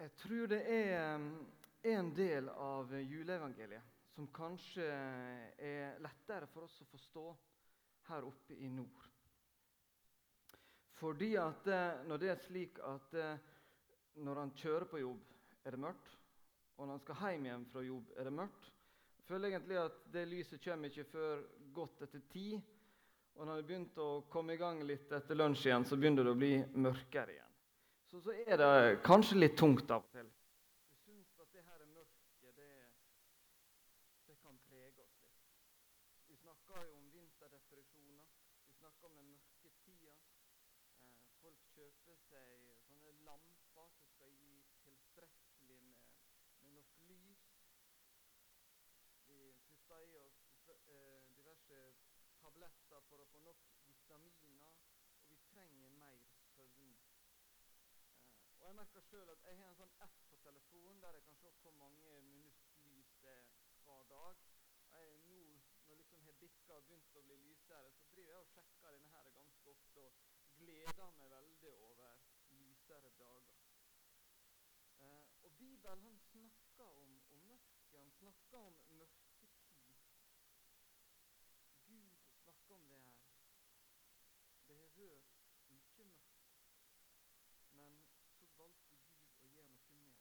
Jeg tror det er um, en del av juleevangeliet som kanskje er lettere for oss å forstå her oppe i nord. Fordi at eh, når det er slik at eh, når han kjører på jobb, er det mørkt. Og når han skal hjem igjen fra jobb, er det mørkt. Jeg føler egentlig at det lyset kommer ikke før godt etter ti. Og når det begynte å komme i gang litt etter lunsj igjen, så begynner det å bli mørkere igjen så, så er det kanskje litt tungt av og til. Vi syns at det her mørket, det, det kan prege oss litt. Vi snakker jo om vinterdepresjoner. Vi snakker om den mørke tida. Eh, folk kjøper seg sånne lamper som skal gi tilstrekkelig med, med nok lys. Vi putter i oss eh, diverse tabletter for å få nok vitaminer, og vi trenger mer søvn. Og Jeg merker sjøl at jeg har en sånn app på telefonen der jeg kan se hvor mange minutter lys det er hver dag. Jeg nå, når liksom har bikka begynt å bli lysere, så driver jeg og sjekker denne her ganske ofte og gleder meg veldig over lysere dager. Eh, og Bibelen han snakker om, om mørket. Han snakker om mørketid. Gud snakker om det her. Det har vært mye mørkt. Men valgte Gud å gjøre noe med det.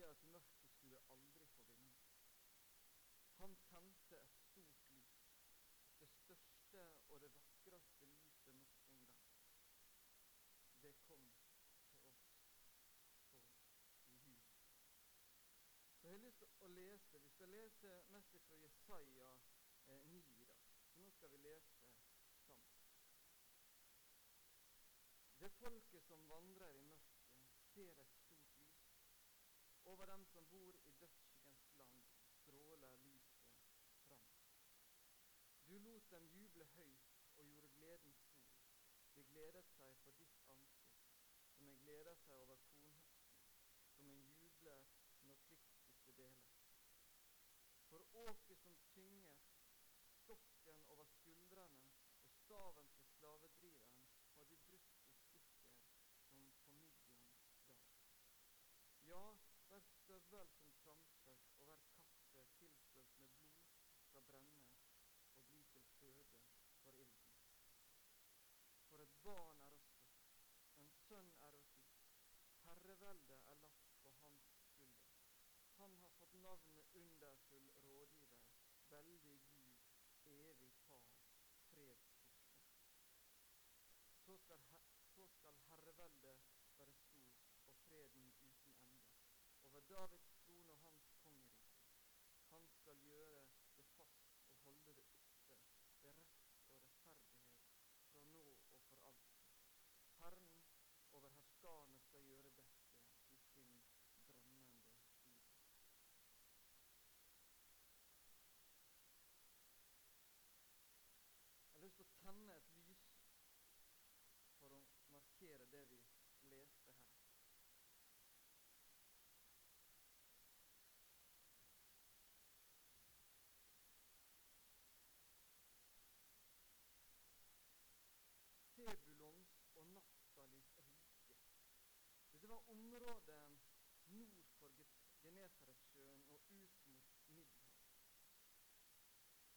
Fordi at mørket skulle aldri få vinne. Han tente et stort lys. Det største og det vakreste lyset nok en gang. Det kom til oss på jul. Så jeg har lyst til å lese. Vi skal lese mest fra Jesaja eh, 9 i. Så nå skal vi lese sammen. Det folket som vandrer i mørket, ser et. Over dem som bor i dødsskyggens land, stråler lyset fram. Du lot dem juble høyt og gjorde gleden stor. De gledet seg for ditt ansikt, som en gleder seg over kornhøsten, som en jubler når krigsbyttet deles. For åket som tynges, stokken over skuldrene og staven til slavedriveren har du brutt som på Midians dag. Ja, hver som tramper, og hver kappe tilsvølt med blod, skal brennes og bli til føde for ilden. For et barn er oss født, en sønn er oss gitt. Herreveldet er lagt på hans skulder. Han har fått navnet underfull rådgiver, veldig Gud, evig far, fredsfyrste. Så skal så skal herreveldet være stort og freden Davids trone og hans kongerike. Han skal gjøre det fast og holde det oppe ved rett og rettferdighet fra nå og for alltid. Herren over herskarene skal gjøre dette i sin brennende tid. Jeg har lyst til å tenne et lys for å markere det vi leste her. Sebulons og Naftalis rike. Dette var området nord for Genesaretsjøen og ut mot Middelhavet.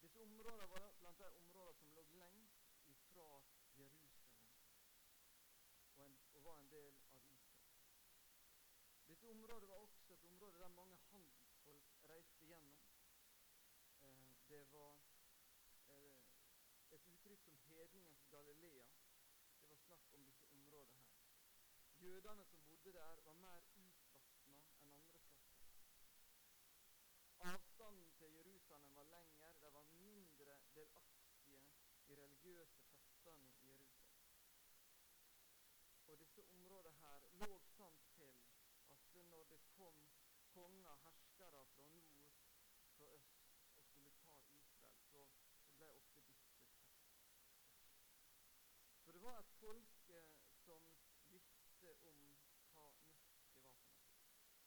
Disse områdene var blant de områdene som lå lengst ifra Jerusalem og, en, og var en del av Israel. Dette området var også et område der mange handelsfolk reiste gjennom. Eh, det var eh, et uttrykk som hedningens Galilea. Det var snakk om disse områdene her. Jødene som bodde der, var mer utvatna enn andre plasser. Avstanden til Jerusalem var lengre. De var mindre delaktige i religiøse festene i Jerusalem. Og disse områdene her lå sånn til at når det kom konger, herskere fra nord, fra øst, og skulle ta Israel, så, ble ofte disse tatt. Så det var et folk eh, som visste om hva mørket var for noe.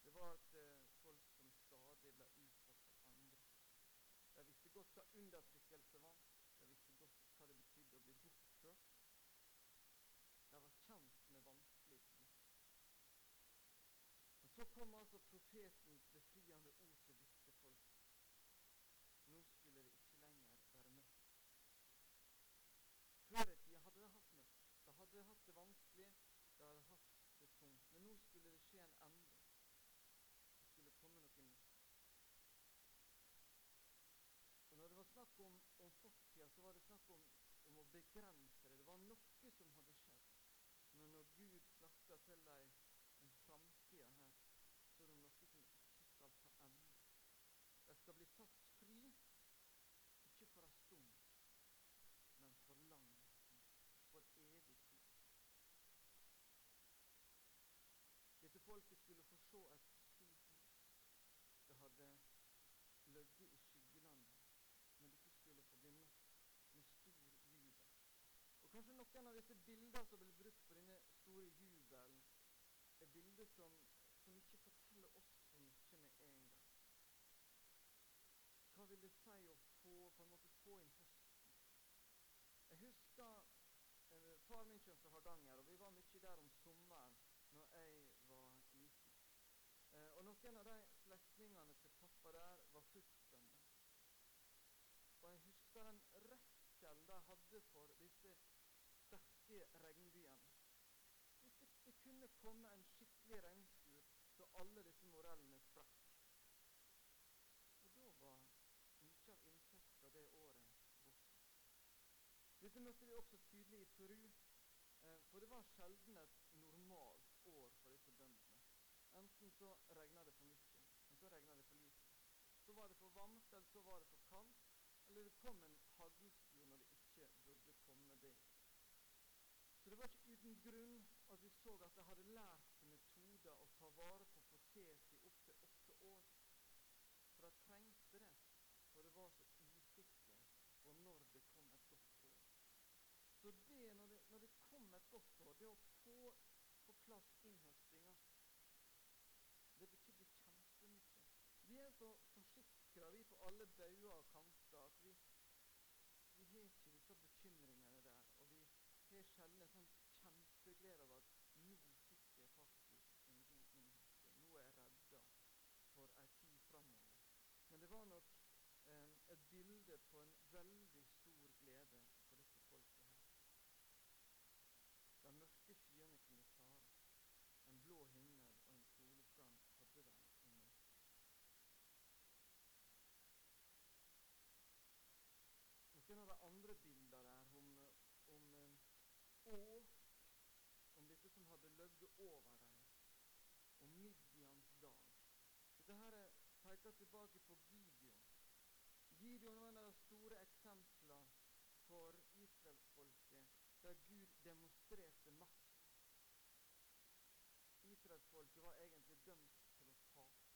Det var et eh, folk som stadig ble utsatt for andre. De visste godt hva undertrykkelse var. De visste godt hva det betydde å bli bortført. De var kjent med vanskelig så kom altså profetens befriende ord til disse folk. Nå skulle det ikke lenger være mørkt. Før i tida hadde de hatt mørkt. De hadde hatt det vanskelig, de hadde hatt det tungt. Men nå skulle det skje en endring. Det skulle komme noe nytt. Og Når det var snakk om, om fortida, så var det snakk om, om begrense det. Det var noe som hadde skjedd. Men når Gud snakker til dem om framtida her, så er det noe som ikke skal ta ende. De skal bli satt fri, ikke for en stund, men for lang tid. For evig tid. Dette folket skulle få se et stort lys. Det hadde ligget i skyggelandet, men dette skulle få bli møtt med stor jubel. Og Kanskje noen av disse bildene som blir brukt på denne store jubelen, er bilder som, som ikke forteller oss så mye med en gang. Hva vil det si å få, på en måte få inn høsten? Jeg husker eh, Far min kommer fra Hardanger, og vi var mye der om sommeren når jeg var liten. Eh, og noen av de slektningene til pappa der var fruktbønder. Og jeg husker den redselen de hadde for disse sterke regnbyene. Hvis det, det kunne komme en skikkelig regnskur så alle disse morellene sprakk. Og da var mye av inntekta det året borte. Dette møtte vi også tydelig i Peru, eh, for det var sjelden et normalt år for disse bøndene. Enten så regna det for mye, men så regna det for lite. Så var det for varmt, eller så var det for kaldt, eller det kom en haglskur når det ikke burde komme det. Så det var ikke uten grunn at vi så at de hadde lært metoder å ta vare på potet i opptil åtte år. For de trengte det, for det var så usikkert på når det kom et godt år. Så det, når det, når det kom et godt år, det å få på plass innhøstinga, det betydde kjempemye. Vi er så forsikra, vi på alle bauger og kanter, at vi, vi har ikke disse bekymringene der. Og vi har en sånn kjempeglede av at nå fikk jeg faktisk en god innhøsting. Nå er jeg redda for ei tid framover. Men det var nok eh, et bilde på en veldig stor glede for dette folket her. De mørke skyene kunne fare. En blå himmel og en soloppgang hadde de i møte. Noen av de andre bildene der om, om eh, åk, om dette som hadde løgget over dem, om Midians dag. Dette her peker tilbake på Gideon. Gideon var en av de store eksemplene for israelsfolket der Gud demonstrerte makt. Israelsfolket var egentlig dømt til å tape.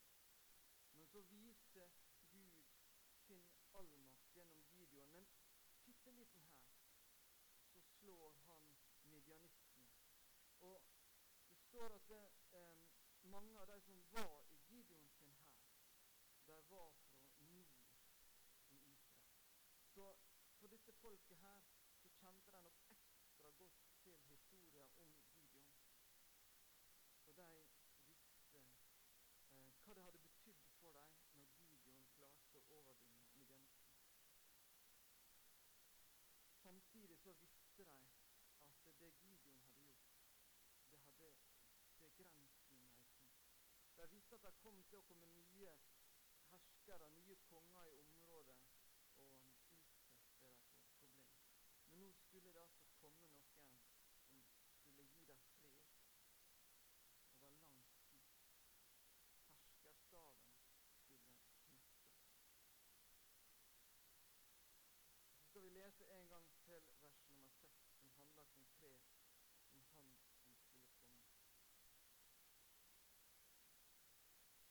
Men så viste Gud sin allmakt gjennom Gideon. Men bitte liten her så slår han medianistene. Og det står at det, eh, mange av de som var i Gideon sin hær, de var fra nord i Israel. Så for dette folket her så kjente de nok ekstra godt til historien om Gideon. Og de visste eh, hva det hadde betydd for dem når Gideon klarte å overvinne medianistene. Samtidig så visste de at det Gideon hadde gjort, det hadde begrensninger i tid. De visste at det kom til å komme nye herskere, nye konger i området, og utsette dem for problemer. Men nå skulle det altså komme noen som skulle gi dem fred over lang tid. Herskerstaven skulle knyttes. Så skal vi lese en gang til vers nummer seks, som handler konkret om Han som skulle komme.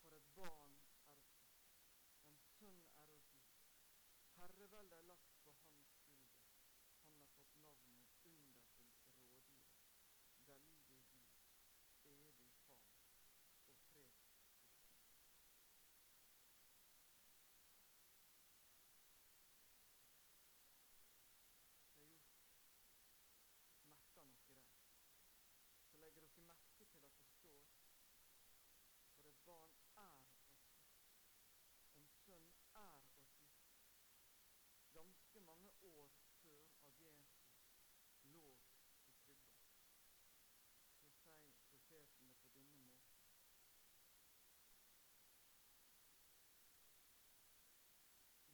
For et barn er oss født, en sønn er oss gitt. Herreveldet er lagt på hans skulder. Han har fått navnet ganske mange år før at Jesus lå i krybba. Så sier profeten det på denne måten.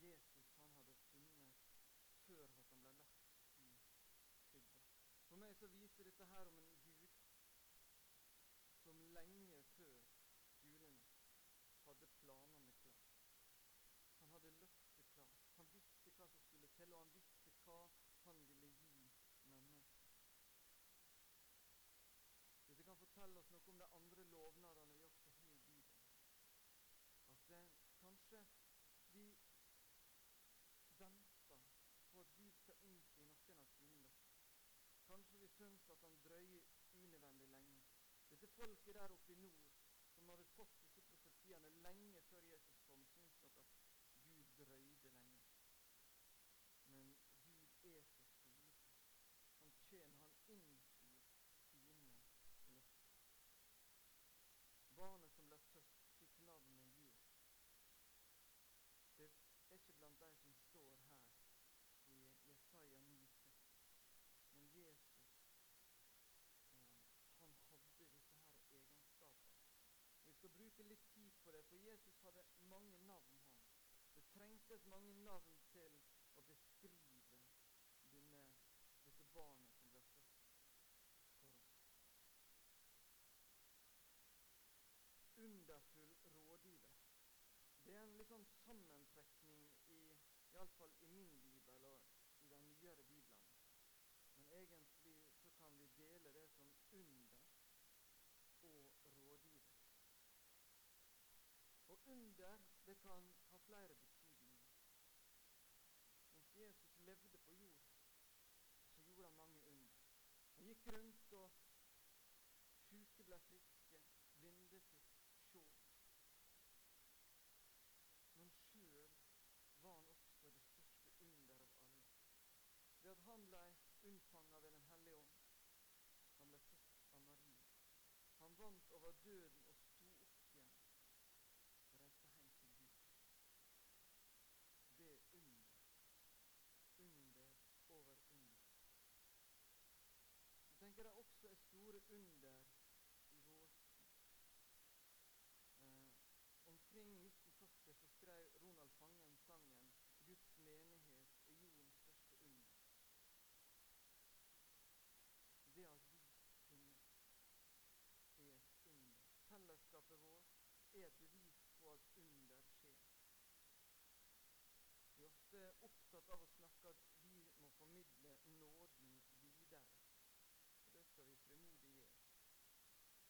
Jesus han hadde funnet før at han ble lagt i krybba. For meg så viser dette her om en Gud som lenge før julenatt hadde planene klare. Han hadde løftet klart. Han visste hva om han visste hva han ville gi mennesket. Dette kan fortelle oss noe om de andre lovnadene vi også har i Bibelen. At det, kanskje vi venter på at Gud skal innfri noen av sine løfter. Kanskje vi syns at han drøyer unødvendig lenge. Dette folket der oppe i nord som hadde fått disse profetiene lenge før Jesus kom, syns nok at Gud drøyde lenge. Men Gud er så solefast. Han kommer, han innfrir sine løfter. Barnet som ble født, fikk navnet Jesus. Det er ikke blant de som står her i Jesaja 9,6. Men Jesus eh, han hadde disse her egenskapene. Og Vi skal bruke litt tid på det, for Jesus hadde mange navn. han. Det trengtes mange navn til å beskrive denne, dette barnet som ble født for oss. Underfull rådgiver. Det er en litt sånn sammentrekning i iallfall i min bibel og i den nyere bibelen. Men egentlig så kan vi dele det som under og rådgiver. Og under det kan ha flere betydninger. Mens Jesus levde på jord, så gjorde mange under. Han gikk rundt, og sjuke ble friske, blinde fikk se. Men sjøl var han også det største under av alle. Det at han ble unnfanga ved Den hellige ånd. Han ble født av Maria. Han vant over døden og sto opp igjen og reiste hjem til Gud. Det er under. Under over under. Så det også et store under i vår tid. Eh, omkring 1940 så skrev Ronald Fangen sangen 'Guds menighet er jordens største under'. Det at vi finnes, er et under. Fellesskapet vårt er et bevis på at under skjer. Vi er ofte opptatt av å snakke at vi må formidle nåden videre. Og det skal vi frimodig gjøre.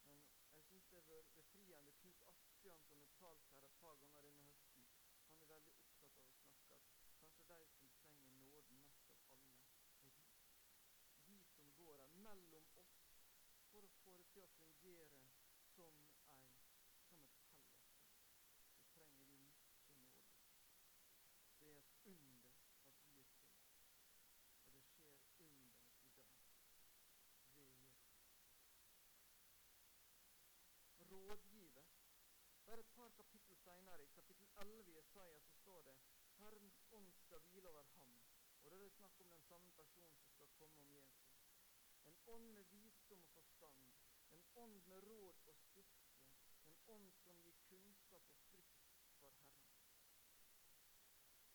Men har vært befriende. Knut Asbjørn, som har talt her et par ganger denne høsten, han er veldig opptatt av å snakke at kanskje de som trenger nåden mest av alle, er de. De som går her mellom oss for å få det til å fungere som et fellesskap. Så trenger vi mye nåde. Det er et under at vi er til. Og det skjer under i dag ved Jesus. Rådgiver. Bare et par kapittel senere, i kapittel 11 i Jesaja, så står det Herrens ånd skal hvile over ham. Og det er snakk om den samme personen som skal komme om Jesus. En ånd med visdom og forstand. En ånd med råd og styrke. En ånd som gir kunnskap og frykt for Herren.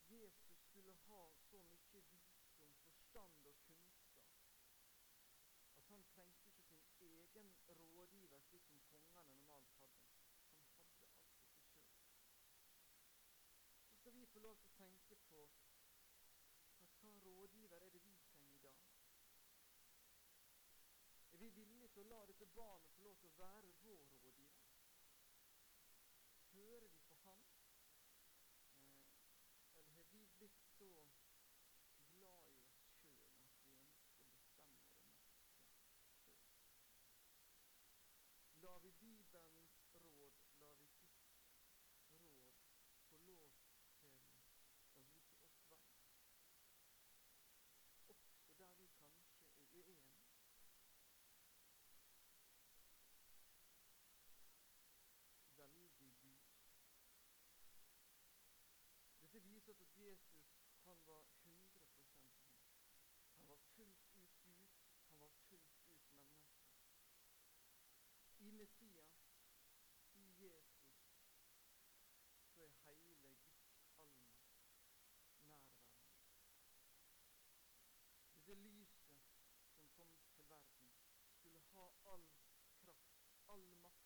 Jesus skulle ha så mye visdom, forstand og kunnskap at han trengte ikke sin egen rådgiver, slik som kongene normalt hadde. Han hadde alt dette sjøl. Så skal vi få lov til å tenke på at hva rådgiver er det vi trenger i dag? Er vi villige til å la dette barnet få lov til å være vår alınması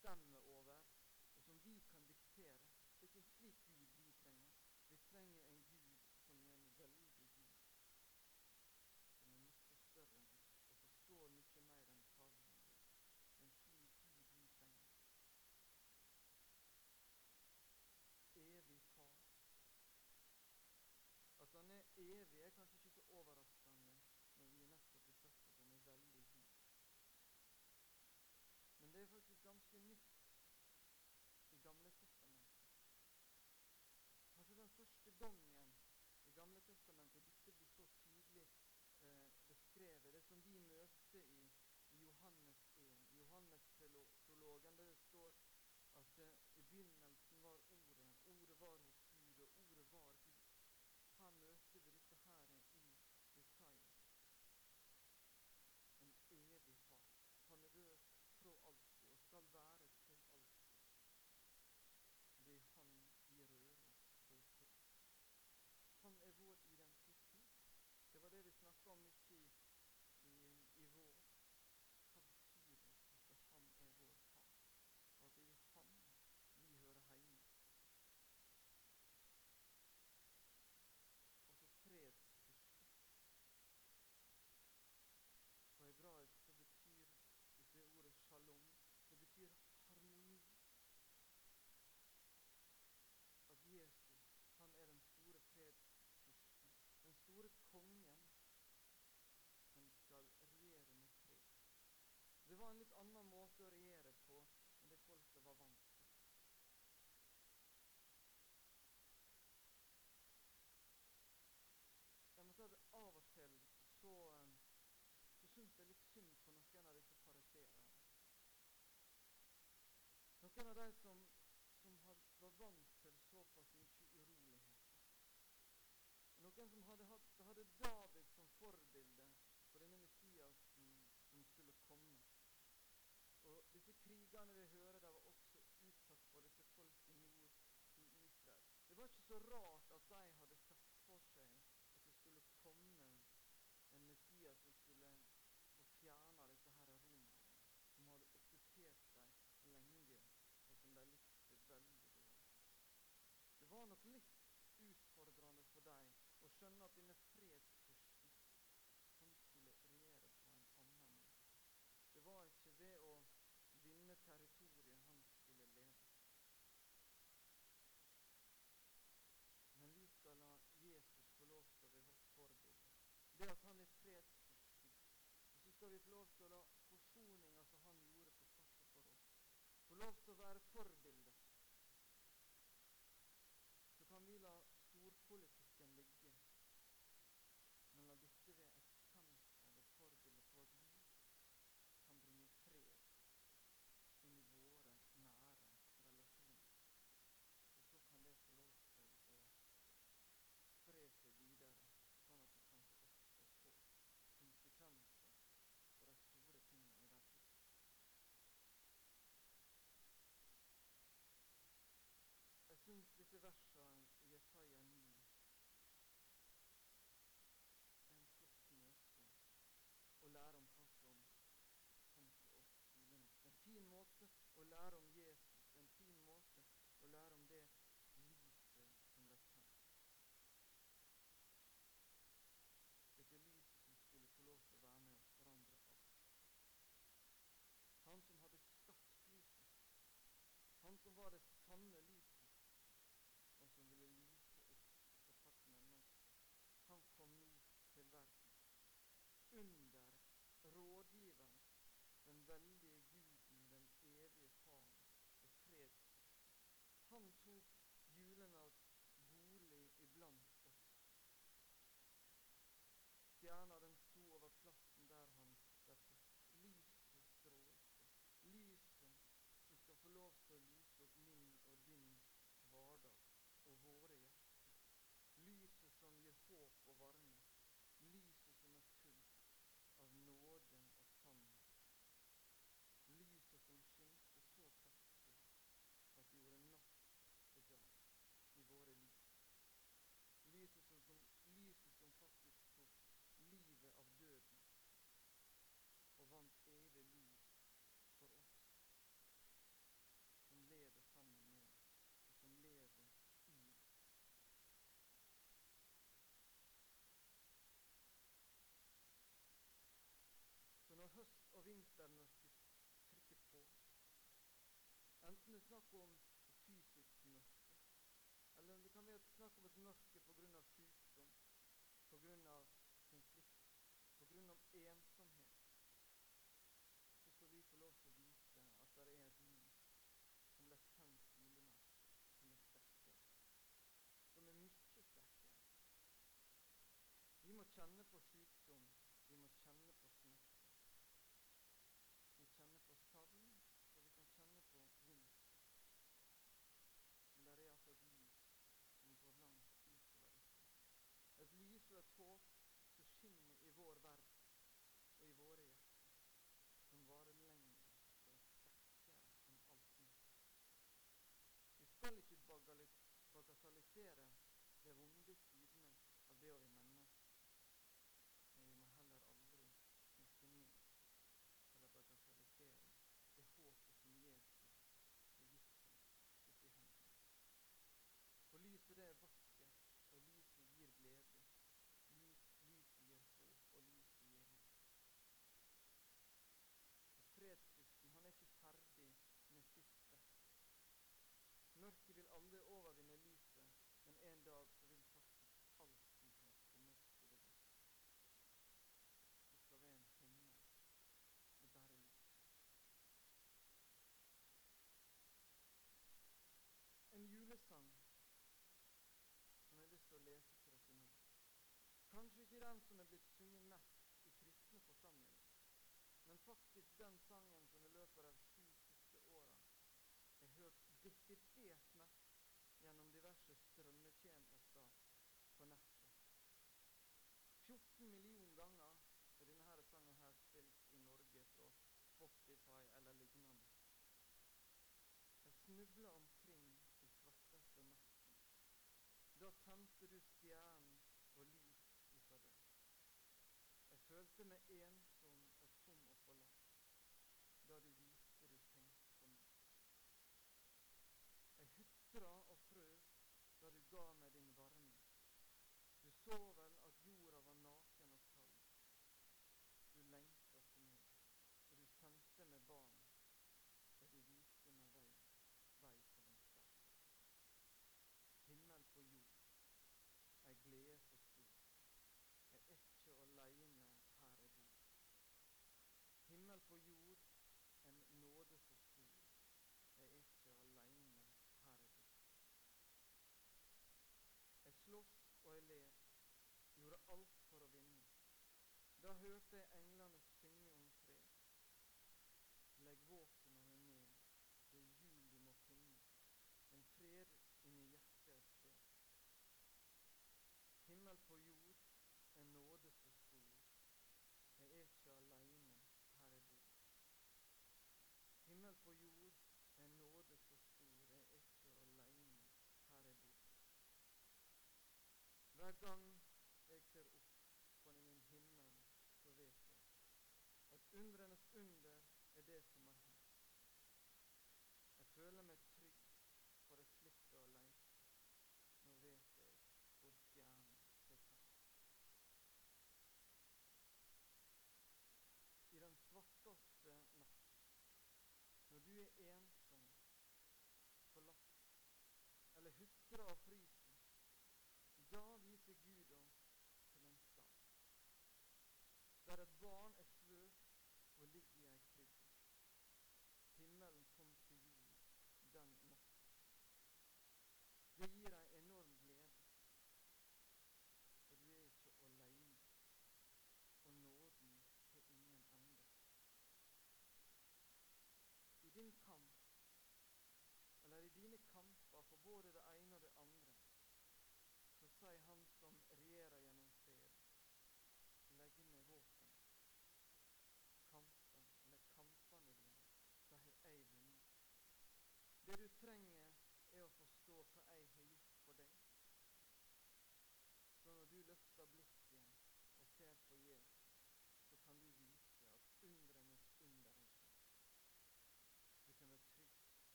bestemme over, og som vi kan diktere. Det er ikke slik Gud vi trenger. Vi trenger gangen i Gamle Testamentet dette blir så tydelig eh, beskrevet. Det som vi møter i, i Johannes 1, i Johannes-prologen, det står at eh, i begynnelsen var Ordet, Ordet var hos Gud, og Ordet var Gud. Her møter nok av de som, som har, var vant til såpass mye uroligheter. Noen som hadde, hatt, hadde David som forbilde for denne Messiasen som skulle komme. Og disse krigene vi hører, de var også utsatt for disse folk i nord i Israel. Det var ikke så rart at de hadde sånn at denne fredsfyrsten han skulle regjere på en annen måte. Det var ikke ved å vinne territoriet han skulle leve. Men vi skal la Jesus få lov til å være vårt forbilde. Det at han er fredsfyrsten. Og så skal vi få lov til å la forsoninga som han gjorde på korset for oss, få lov til å være forbilde then the Enten det er snakk om fysisk mørke, eller det kan være snakk om et mørke pga. sykdom, pga. konflikt, pga. ensomhet, så skal vi få lov til å vite at det er et liv som blir tent solenatt, som er sterkere. Som er mye sterkere. Vi må kjenne på sykdom. Vi må kjenne på smerte. Vi kjenner på savn, og vi kan kjenne på vondt. Men det er altså et lys som går langt utover dette. Et lys og et håp som skinner i vår verden og i våre hjerter, som varer lenger og er sterkere enn alt nytt. Vi skal ikke bagatellisere de vonde sidene av det å være menneske. Men vi må heller aldri snakke ned eller bagatellisere det håpet som Jesus har gitt oss oppi hendene. For lyset det er vakkert, og lyset gir glede. Lys, lyset gir håp, og lyset gir liv. Og fredsfyrsten han er ikke ferdig med sitt verk. Mørket vil aldri overvinne lyset, men en dag så vil faktisk alt som heter mørke, det bort. Det skal være en himmel med bare lys. En julesang som jeg har lyst til å lese til dere nå. Kanskje ikke den som er blitt sunget mest i kristne forsamlinger, men faktisk den sangen som i løpet av de sju siste åra er hørt desidert mest gjennom diverse strømmetjenester på nettet. 14 millioner ganger er denne sangen her spilt i Norge fra Spotify eller lignende. Jeg snubla omkring i svarteste natten. Da tente du stjernen og lys ifra deg. Jeg følte meg ensom og tom og forlatt da du viste du tenkte på meg. Jeg hutra og frøs da du ga meg din varme. Du så vel at jorda var naken og kald. Du lengta etter meg, og du sendte meg barn, der du viste meg vei, vei til en stad. Himmel på jord, ei glede så stor. Jeg er ikke aleine her jeg bor. Himmel på jord, en nåde så stor. Jeg er ikke aleine her jeg bor. Jeg slåss og jeg led, gjorde alt for å vinne. Da hørte jeg englene synge om fred. Legg våpnene ned, det er jul du må finne, en fred inni hjertet et sted. Himmel på jord, en nåde så stor. Jeg er ikke aleine her jeg bor. Himmel på jord, en nåde så stor. Jeg er ikke aleine her jeg bor. Hver gang jeg ser opp på min himmel, så vet jeg at undrenes under er det som har hendt. Jeg føler meg trygg, for jeg slipper å leite. Nå vet jeg hvor stjernen er tatt. I den svarteste natt, når du er ensom, forlatt eller hutrer av frysen, da viser Gud oss til en stad der et barn er Det gir deg enorm glede. For du er ikke alene. Og nåden til ingen ende. I din kamp, eller i dine kamper for både det ene og det andre, så sier han når du løfter blikket